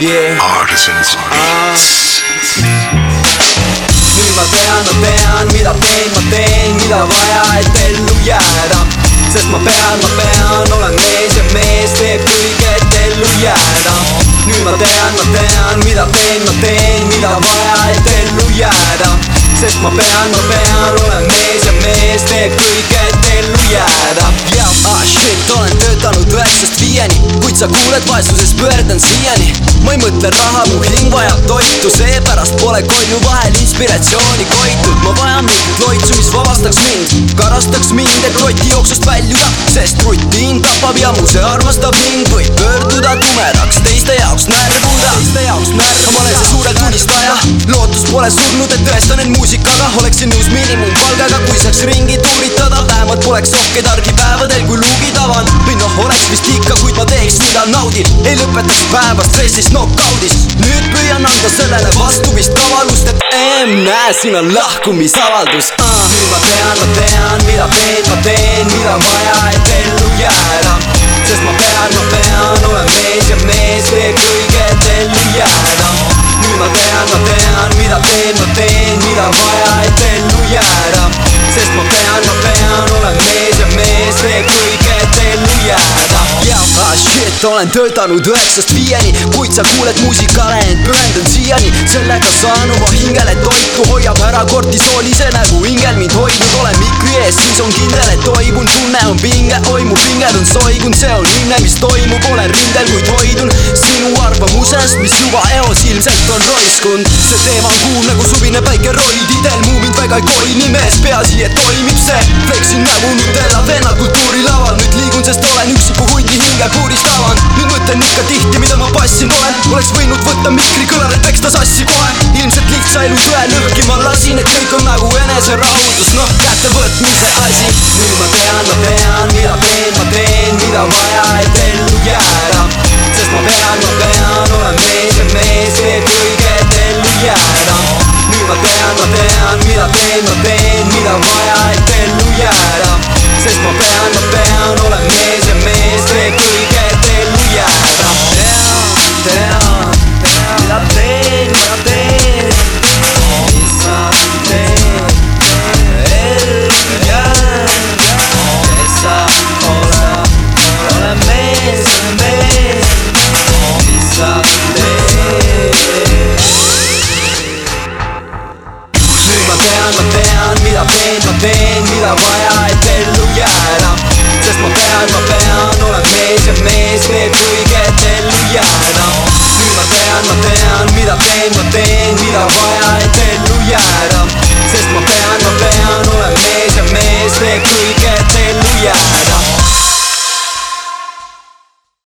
yeah. Artisans Beats. nüüd ma tean, ma tean, mida teen, ma teen, mida vaja, et ellu jääda sest ma pean, ma pean, olen mees ja mees teeb kõige, et ellu jääda nüüd ma tean, ma tean, mida teen, ma teen, mida vaja, et ellu jääda sest ma pean, ma pean, olen mees ja mees teeb kõige, et ellu jääda sa kuuled vaesuses pöördan siiani. Ma ei mõtle raha, mu hing vajab toitu, seepärast pole kolju vahel inspiratsiooni koitud. Ma vajan mingit loitsu, mis vabastaks mind. Karastaks mind, et rotijooksust väljuda sest rutiin tapab ja mu see armastab mind. Võib pöörduda tumedaks teiste jaoks närvuda teiste jaoks närvuda ma olen see suurelt unistaja lootus pole surnud, et tõestan end muusikaga. Oleksin nõus miinimumpalgaga, kui saaks ringi tuuritada. Vähemalt poleks ohkeid argipäevadel, kui luugid avan naudin ei lõpetaks päeva stressis knock-out'is nüüd püüan anda sellele vastu vist kavalust, et emm, näe, siin on lahkumisavaldus uh. nüüd ma tean, ma tean, mida teen, ma teen, olen töötanud üheksast viieni kuid sa kuuled muusikale, ent pühendan siiani. Sellega saan oma hingele toitu, hoiab ära kortisooli, see nägu hingel mind hoidnud olen mikri ees, siis on kindel, et toibun, tunne on pinge, oi mu pinged on soigunud, see on hinne, mis toimub, olen rindel, kuid hoidun sinu arvamusest, mis juba eos ilmselt on roiskunud. See teema on kuum nagu suvine päike roididel, muu mind väga ei koini mees, peaasi, et toimib ikka tihti, mida ma passinud olen oleks võinud võtta mikri kõlarit, peksta sassi kohe. Ilmselt lihtsa elu tõe lõhki ma lasin, et kõik on nagu eneserahutus, noh, kätte võtmise asi. Nüüd ma tean, ma tean, mida teen, ma teen, mida vaja, et ellu jääda. Sest ma pean, ma pean, ma tean, ma tean, mida teen, ma teen, mida vaja, et ellu jääda. Sest ma pean, ma pean, olen mees ja mees teeb kõige, et ellu jääda. Nüüd ma tean, ma tean, mida teen, ma teen, mida vaja, et ellu jääda